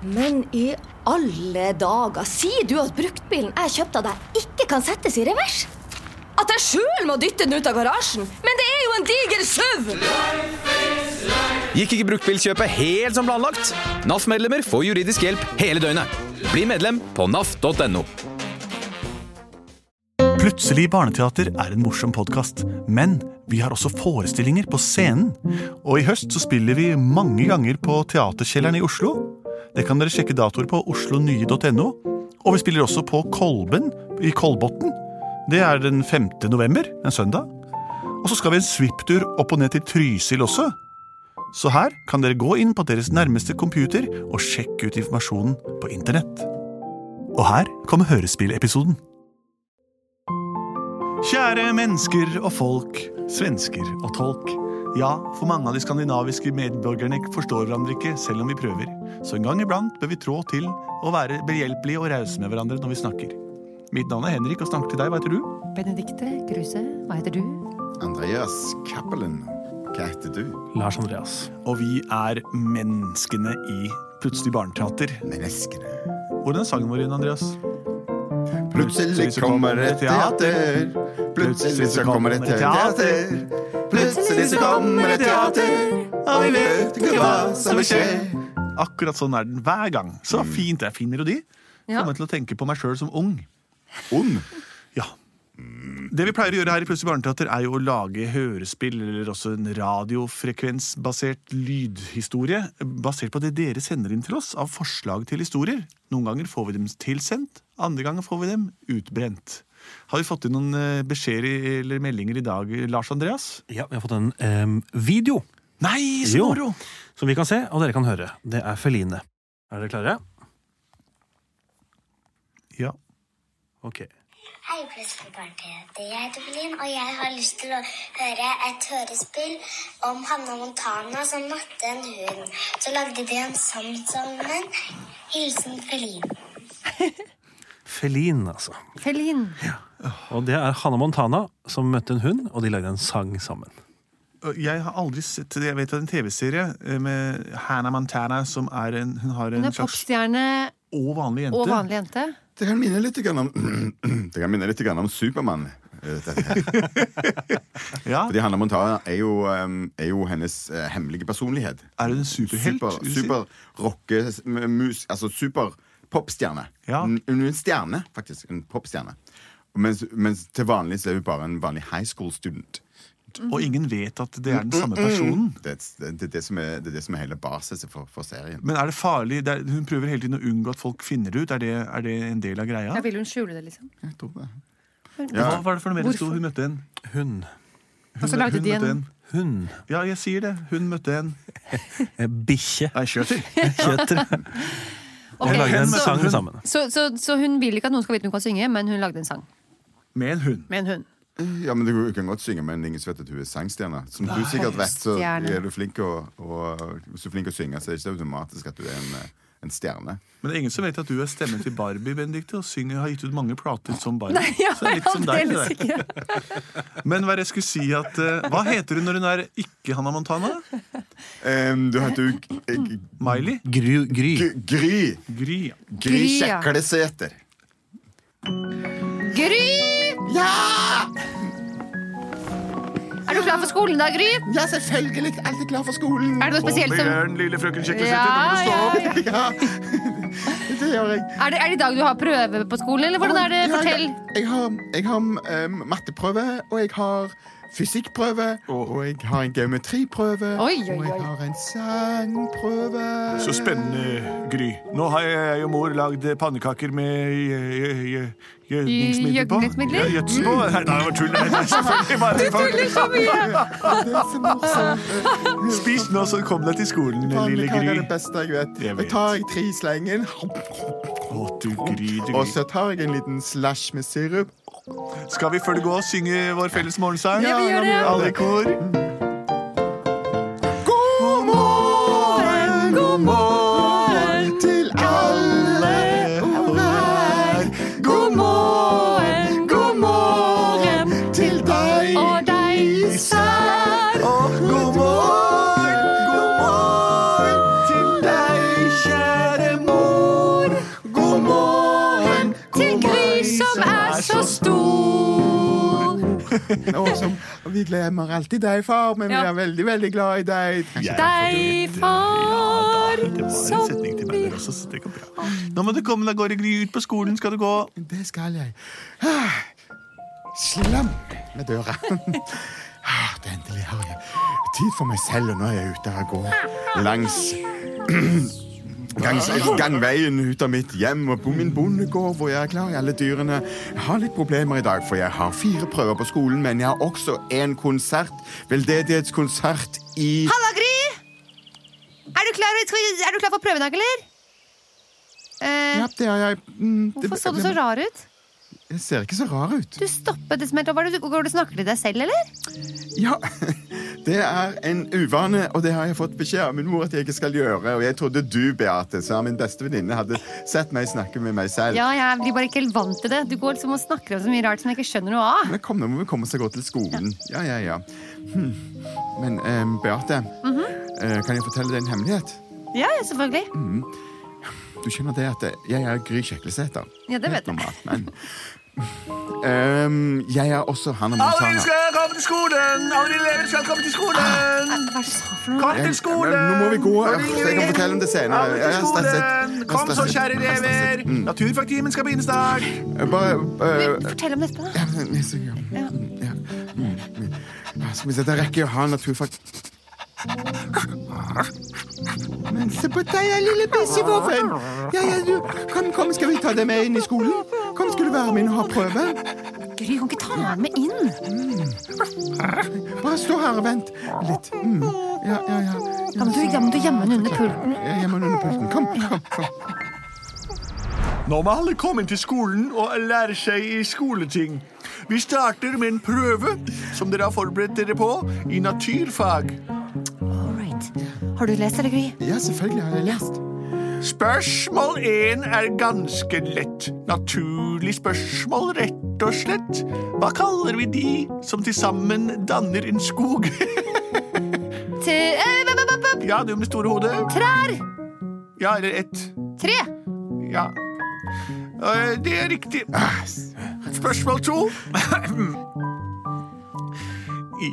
Men i alle dager, sier du at bruktbilen jeg kjøpte av deg, ikke kan settes i revers? At jeg sjøl må dytte den ut av garasjen? Men det er jo en diger SUV! Gikk ikke bruktbilkjøpet helt som planlagt? NAF-medlemmer får juridisk hjelp hele døgnet. Bli medlem på naf.no. Plutselig barneteater er en morsom podkast, men vi har også forestillinger på scenen. Og i høst så spiller vi mange ganger på Teaterkjelleren i Oslo. Det kan dere sjekke datoer på oslonye.no. Og vi spiller også på Kolben i Kolbotn. Det er den 5. november, en søndag. Og så skal vi en svipptur opp og ned til Trysil også. Så her kan dere gå inn på deres nærmeste computer og sjekke ut informasjonen på internett. Og her kommer hørespillepisoden. Kjære mennesker og folk, svensker og tolk. Ja, for mange av de skandinaviske medborgerne forstår hverandre ikke, selv om vi prøver. Så en gang iblant bør vi trå til og være behjelpelige og rause med hverandre når vi snakker. Mitt navn er Henrik og snakker til deg. Hva heter du? Benedikte Kruse, hva heter du? Andreas Cappelen, hva heter du? Lars Andreas. Og vi er menneskene i Plutselig barneteater. Menneskene. Hvordan er sangen vår igjen, Andreas? Plutselig kommer et teater. Plutselig så kommer et teater. Plutselig så kommer det teater. Og vi vet ikke hva som vil skje. Akkurat sånn er den hver gang. Så fint. Det er fin de. Får meg til å tenke på meg sjøl som ung. Ung? Ja. Det vi pleier å gjøre her i Plutselig barneteater, er jo å lage hørespill, eller også en radiofrekvensbasert lydhistorie, basert på det dere sender inn til oss av forslag til historier. Noen ganger får vi dem tilsendt, andre ganger får vi dem utbrent. Har vi fått inn noen eh, beskjeder eller meldinger i dag, Lars Andreas? Ja, vi har fått en um, video Nei, så moro! som vi kan se, og dere kan høre. Det er Feline. Er dere klare? Ja. Ok. Hei, Plutselig er Jeg heter og jeg har lyst til å høre et hørespill om Hanna Montana som møtte en hund. Så lagde de en sang sammen. Hilsen Felin. Feline, altså. Felin. Og det er Hanna Montana som møtte en hund, og de lagde en sang sammen. Jeg har aldri sett Jeg vet det er en TV-serie eh, med Hannah Montana, som er en Hun har Hun er slags popstjerne og vanlig jente. og vanlig jente. Det kan minne litt om Det kan minne litt om Supermann. Ja. Fordi Hanna Montana er jo, er jo hennes eh, hemmelige personlighet. Er hun en superhelt? Super, super rocke... Mus, altså super popstjerne. Ja. Hun hun er en stjerne, faktisk. En popstjerne. Mens, mens til vanlig så er hun bare en vanlig high school student. Og ingen vet at det er den samme personen. Det, det, det, er det, som er, det er det som er hele basisen for, for serien. Men er det farlig? Det er, hun prøver hele tiden å unngå at folk finner det ut. Er det, er det en del av greia? Ja, vil hun skjule det, liksom. Jeg tror det. Hva var det for noe mer det sto? Hun møtte en. Hund. Hun, Og så lagde hun de møtte en- Hund. Ja, jeg sier det. Hun møtte en Bikkje. Nei, kjøter. Kjøtter. hun lagde en så- sang hun- sammen. Så, så, så hun vil ikke at noen skal vite hun kan synge, men hun lagde en sang Med en hund. med en hund. Ja, men Du kan godt synge, men ingen vet at hun er sangstjerne. Som du sikkert vet, så er du flink å, og, Hvis du er flink å synge, så er det ikke automatisk at du er en, eh, en stjerne. Men det er ingen som vet at du er stemmen til Barbie, Benedikte, og synger, har gitt ut mange plater som Barbie. Nei, ja, så litt som deg. Men hva det jeg skulle si at uh, Hva heter hun når hun er ikke Hannah Montana? Um, du heter jo Miley? Gry. Gry. Gry. Gry. ja. Gry Gry, ja. Er du klar for skolen da, Gry? Ja, selvfølgelig. Alltid klar for skolen. Er det noe spesielt som igjen, lille frøken Kjeklesæter. Ja, nå må du stå ja, opp. ja. Ja, det gjør jeg. Er det, er det i dag du har prøve på skolen, eller hvordan er det? Ja, Fortell. ja. Jeg har, jeg har um, matteprøve, og jeg har fysikkprøve, og jeg har en geometriprøve, Oi, oi, og jeg har en sangprøve. Så spennende, Gry. Nå har jeg og mor lagd pannekaker med gjø- gjø- gjø- gjødningsmiddel på. Gjødningsmidler? Ja, gjødsel på. Nei, det var tull. Du tuller så mye! Det er så morsomt. Spis nå, så kom deg til skolen, lille Gry. Pannekaker er det beste jeg vet. Jeg vet. Jeg tar jeg tre i slengen, Å, du Gry, du og så tar jeg en liten slash med sirup. Skal vi følge gå og synge vår felles morgensang? Ja, vi gjør det. Alle i kor. Og som, og vi glemmer alltid deg, far, men vi er veldig, veldig glad i deg. Deg, far, som vi. Nå må du komme deg av gårde, Gry. Ut på skolen skal du gå. Det skal jeg. Ah, Slam med døra. Ah, det Endelig har jeg tid for meg selv, og nå er jeg ute og går langs Gangs, veien ut av mitt hjem og på min bondegård, hvor jeg er klar i alle dyrene. Jeg har litt problemer i dag, for jeg har fire prøver på skolen, men jeg har også en konsert. Veldedighetskonsert i Halla, Gry! Er du klar, er du klar for prøven, eller? Eh, Ja, det har jeg mm, det- hvorfor så du så rar ut? Jeg ser ikke så rar ut. Du stoppet det som helt det- Går du og snakker til deg selv, eller? Ja, det er en uvane, og det har jeg fått beskjed av min mor at jeg ikke skal gjøre. Og jeg trodde du, Beate, som er min beste venninne, hadde sett meg snakke med meg selv. Ja, jeg blir bare ikke helt vant til det. Du går liksom og snakker om så mye rart som jeg ikke skjønner noe av. Men kom, nå må vi komme oss og gå til skolen. Ja, ja, ja. Hm. Men eh, Beate, eh, kan jeg fortelle deg en hemmelighet? Ja, selvfølgelig. Du skjønner det at jeg er Gry Kjeklesæter. Ja, det vet jeg. normalt, men Ehm, Jeg er også Hannah Alle Montana. skal komme til skolen! Alle elever skal komme til skolen! Hva er det sa for noe? Kom til skolen! men Nå må vi gå. Jeg- kan fortelle om det senere. Alle Jeg til er stresset. skolen! Kom så, kjære er elever. Mm. Naturfagtimen skal begynne snart. Bare eh, Fortell om dette, da. Ja, men, jeg. Ja. Ja. Mm, mm. Ja, Skal vi se, da rekker jeg å ha naturfag Men se på deg, lille bissevåfen! Ja, ja, du, kan kom, skal vi ta deg med inn i skolen? Du være med inn og ha prøve? Gry, kan ikke ta han med inn. Bare stå her og vent litt. Mm. Ja, ja, ja. Da må du, da må du gjemme den under pulten. Jeg gjemmer den under pulten. Kom, kom, kom. Nå må alle komme inn til skolen og lære seg i skoleting. Vi starter med en prøve som dere har forberedt dere på i naturfag. All right. Har du lest, eller, Gry? Ja, selvfølgelig har jeg lest. Spørsmål 1 er ganske lett. Naturlig spørsmål, rett og slett. Hva kaller vi de som til sammen danner en skog? Eh, ja, du med store hodet. Trær! Ja, eller ett. Tre! Ja. Eh, Det er riktig. Spørsmål to.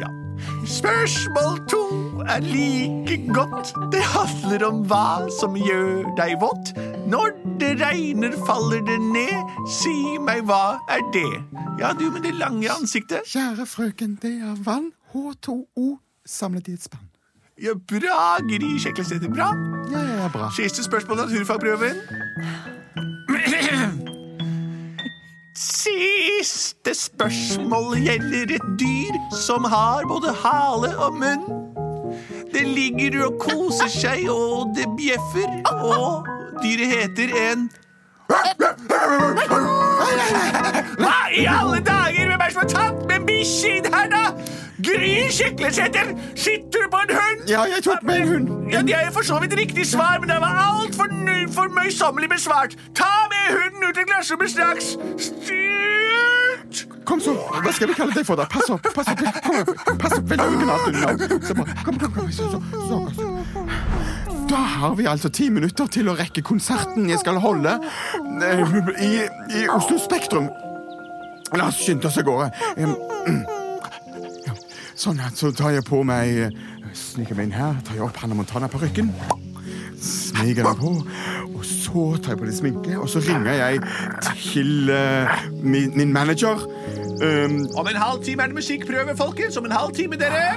Ja. Spørsmål to er like godt. Det handler om hva som gjør deg våt. Når det regner, faller det ned. Si meg, hva er det? Ja, du med det lange ansiktet. Kjære frøken, det er vann. H2O samlet i et spann. Ja, bra, Gry Kjeklesæter. Bra. Ja, ja, ja, bra. Siste spørsmål naturfagprøven. naturfagprøven. Siste spørsmål gjelder et dyr som har både hale og munn. Det ligger og koser seg, og det bjeffer, og dyret heter en Hva i alle dager? Hvem er det som har tatt med bikkje inn her, da? Gry Kjeklesæter, sitter du på en hund? Ja, jeg tok med en hund. Ja, Det er jo for så vidt riktig svar, men det var altfor for møysommelig besvart. Ta med hunden ut i klasserommet straks! Styrt! Kom så, hva skal vi kalle deg for da? Pass opp, pass opp, kom, pass opp, veldig originalt navn. Kom, kom, kom, så, så, så. Da har vi altså ti minutter til å rekke konserten jeg skal holde eh, i, i Oslo Spektrum. La oss skynde oss av gårde. Sånn, så tar jeg på meg eh, Sniker meg inn her, tar jeg opp Hannah Montana-parykken. Smiger den på, og så tar jeg på litt sminke, og så ringer jeg til uh, min, min manager. Um, Om en halv time er det musikkprøve, folkens. Om en halv time, dere.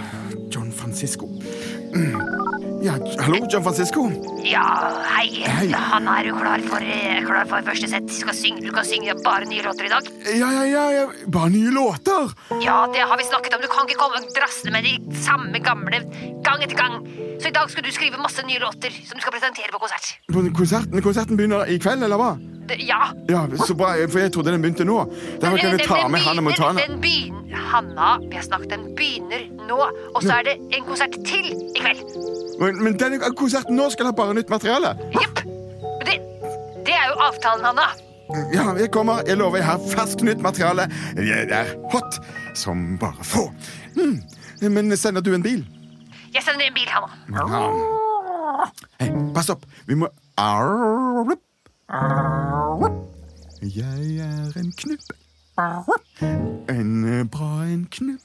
John Francisco. Ja, hallo, John Francisco. Ja, hei. Hei. Han er jo klar for, eh, klar for første sett. Synge, du kan synge bare nye låter i dag. Ja, ja, ja, ja. Bare nye låter. Ja, det har vi snakket om. Du kan ikke komme drassende med de samme gamle gang etter gang. Så i dag skal du skrive masse nye låter som du skal presentere på konsert. På konserten, konserten begynner i kveld, eller hva? Det, ja. Ja, så bra, for jeg trodde den begynte nå. Derfor kan Den- ta den med Hannah begynner- Montana. Den begynner Hanna, vi har snakket, den begynner nå. Og så er det en konsert til i kveld. Men, men denne konserten nå skal ha bare nytt materiale. Jepp. Det, det er jo avtalen, Hanna. Ja, jeg kommer. Jeg lover, jeg har ferskt nytt materiale. Jeg er hot som bare få. Mm. Men sender du en bil? Jeg sender en bil, Hanna. Ja. Hei, pass opp. Vi må Jeg er en knupp. En bra en knupp.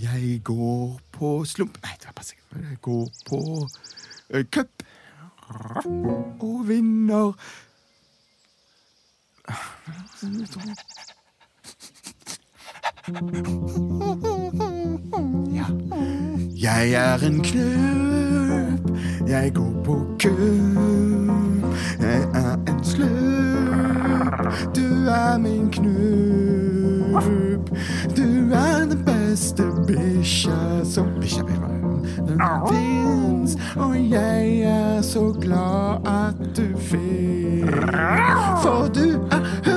Jeg går på slump Nei, Jeg på eh, cup og vinner Ja. Jeg er en knøp, jeg går på kø. Jeg er en slurp, du er min knupp. Beste bikkja som Bikkja den fins, og jeg er så glad at du fins. For du er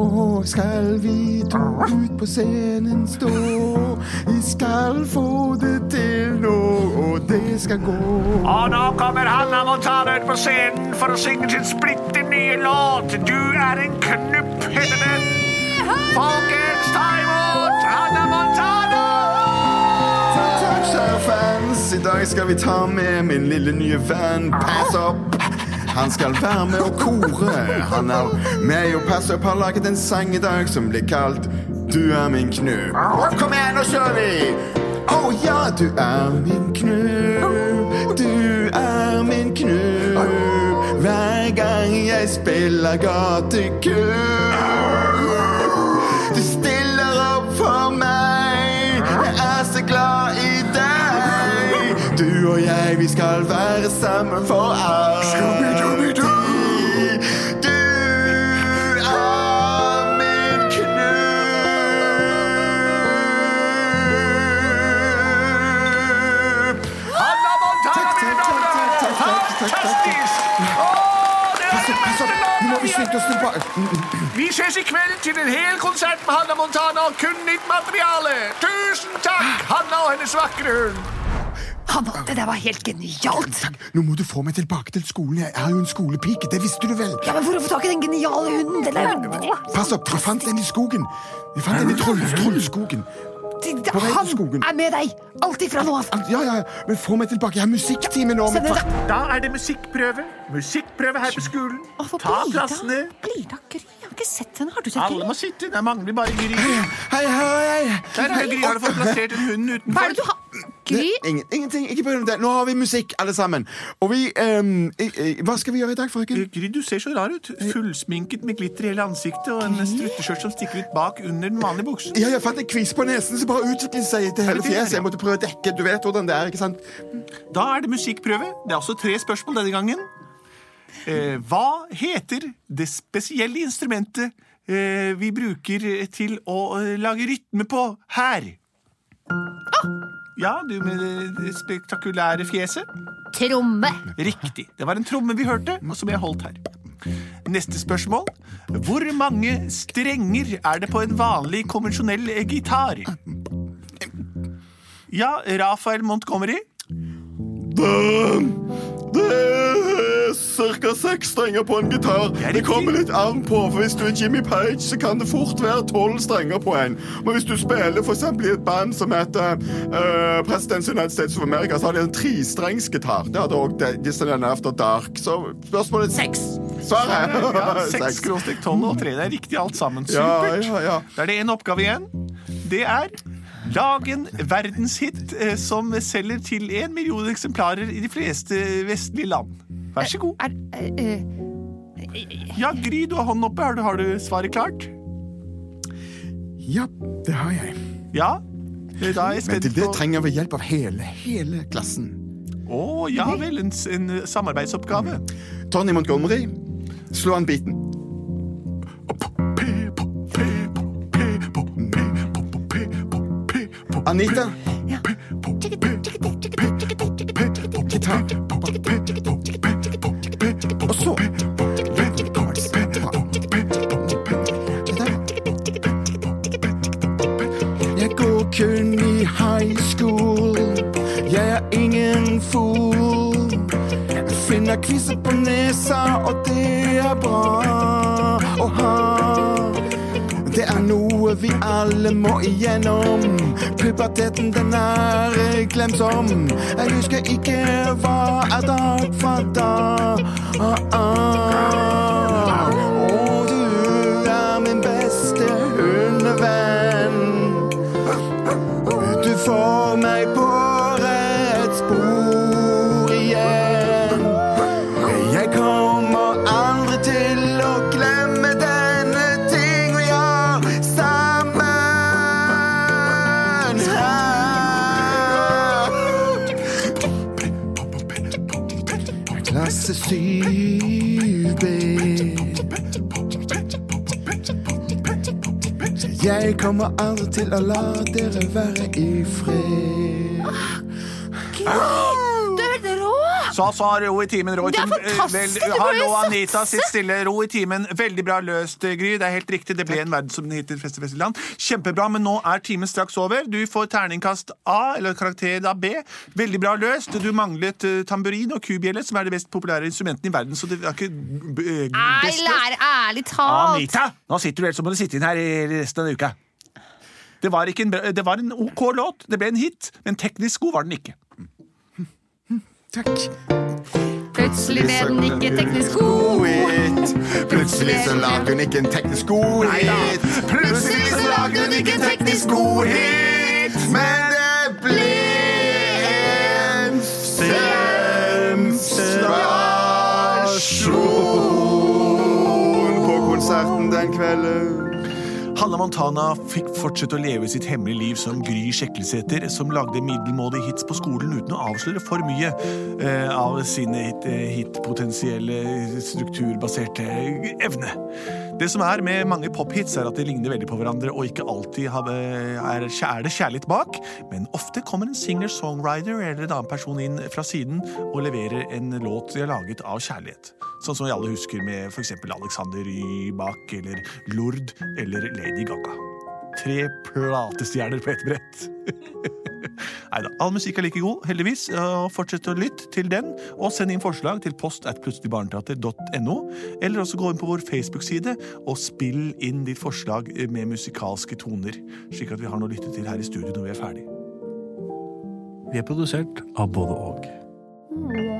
nå skal vi to ut på scenen stå. Vi skal få det til nå, og det skal gå. Og nå kommer Hanna ut på scenen for å synge sin splitter nye låt. Du er en knupp, heter den. Folkens, ta imot Hanna Montana! Takk, kjære fans. I dag skal vi ta med min lille nye venn Pass Up. Han skal være med og kore. Han er med og passer opp, har laget en sang i dag som blir kalt Du er min knubb. Kom igjen, nå kjører vi! Å oh, ja, du er min knubb. Du er min knubb. Hver gang jeg spiller gatekubb. Du og jeg, vi skal være sammen for alltid. Du er min Knut. Hanna Montana, mine damer og herrer! Fantastisk! Vi ses i kveld til en hel konsert med Hanna Montana og kun nytt materiale. Tusen takk, Hanna og hennes vakre hund. Hanna, det var helt genialt! Takk. Nå må du få meg tilbake til skolen. Jeg er jo en skolepike. Det visste du vel? Ja, men For å få tak i den geniale hunden? Den er jo... Pass opp, jeg fant den i skogen. Jeg fant den i troll, trollskogen. Han er med deg! Alltid fra nå av. Ja, ja, ja, men få meg tilbake. Jeg har musikktime nå. Da er det musikkprøve. Musikkprøve her på skolen. Ta plassene. Blida Gry? Jeg har ikke sett henne. Har du sett Alle må sitte. Det mangler bare Gry. Hei, hei, hei. Der har Gry har du fått plassert en hund Hva er utenfor. det du har Gry? Ingen, ingenting. Ikke på grunn av det. Nå har vi musikk, alle sammen. Og vi um, i- i- Hva skal vi gjøre i dag, frøken? Gry, du ser så rar ut. Fullsminket med glitter i hele ansiktet og en strutteskjørt som stikker ut bak under den vanlige buksen. Ja, jeg fant en kvis på nesen som bare utviklet seg til hele fjeset. Jeg måtte prøve å dekke. Du vet hvordan det er, ikke sant? Da er det musikkprøve. Det er også tre spørsmål denne gangen. Eh, hva heter det spesielle instrumentet eh, vi bruker til å eh, lage rytme på her? Ja, du med det spektakulære fjeset. Tromme. Riktig. Det var en tromme vi hørte, og som jeg holdt her. Neste spørsmål. Hvor mange strenger er det på en vanlig, konvensjonell gitar? Ja, Rafael Montgomery. Er ca. seks strenger på en gitar. Det er kommer litt an på, for Hvis du er Jimmy Page, så kan det fort være tolv strenger på en. Men hvis du spiller eksempel i et band som heter uh, Presidents United States of America, så har de en trestrengsgitar. Det hadde òg Disneyland After Dark. Så spørsmålet seks. Svaret Ja, 6 skråstrek 12 og 3. Det er riktig alt sammen. Ja, Supert. ja, ja. Da er det én oppgave igjen. Det er Lag en verdenshit eh, som selger til én million eksemplarer i de fleste vestlige land. Vær så god. Er, eh, eh, Ja, Gry, du har hånden oppe. Har du, har du svaret klart? Ja, det har jeg. Ja? Da er jeg Men til det trenger vi hjelp av hele, hele klassen. Å ja vel, en, en samarbeidsoppgave. Tony Montgomery, slå an biten. Anita. Gitar. Og så Jeg går kun i high school. Jeg er ingen fool. Finner kviser på nesa, og det er bra å ha. Det er noe vi alle må igjennom. Puberteten, den er glemsom. Jeg husker ikke hva er dag fra dag. Ah, ah. Kommer aldri til å la dere være i fred. Du er helt rå! Så så, ro i timen, ro i Det er. Fantastisk, vel- Hallo, Anita, sitt stille. Ro i timen. Veldig bra løst, Gry. Det er helt riktig. Det ble en verdensomhit til Festivalland. Kjempebra, men nå er timen straks over. Du får terningkast A, eller karakter da B. Veldig bra løst. Du manglet eh, tamburin og kubjelle, som er de mest populære instrumentene i verden, så det er ikke eh, best løst. lærer, ærlig talt. Anita! Nå sitter du helt som om du sitter inn her i resten av uka. Det var, ikke en, det var en OK låt. Det ble en hit, men teknisk god var den ikke. Takk. Plutselig ble den ikke teknisk god. hit. Plutselig så lager hun ikke en teknisk god hit. Plutselig så lager hun ikke en teknisk god hit. Men det ble en sensasjon på konserten den kvelden. Hannah Montana fikk fortsette å leve sitt hemmelige liv som Gry Sjeklesæter, som lagde middelmådige hits på skolen uten å avsløre for mye eh, av hit, eh, hitpotensielle strukturbaserte evne. Det som er med mange pophits, er at de ligner veldig på hverandre, og ikke alltid er, er det kjærlighet bak, men ofte kommer en singer-songwriter eller en annen person inn fra siden og leverer en låt de har laget av kjærlighet. Sånn som vi alle husker med f.eks. Alexander Rybak eller Lord eller Lady Gaga. Tre platestjerner på ett brett. Neida, all musikk er like god, heldigvis. Fortsett å lytte til den, og send inn forslag til post at plutseligbarneteater.no. Eller også gå inn på vår Facebook-side og spill inn ditt forslag med musikalske toner, slik at vi har noe å lytte til her i studio når vi er ferdig. Vi er produsert av både og.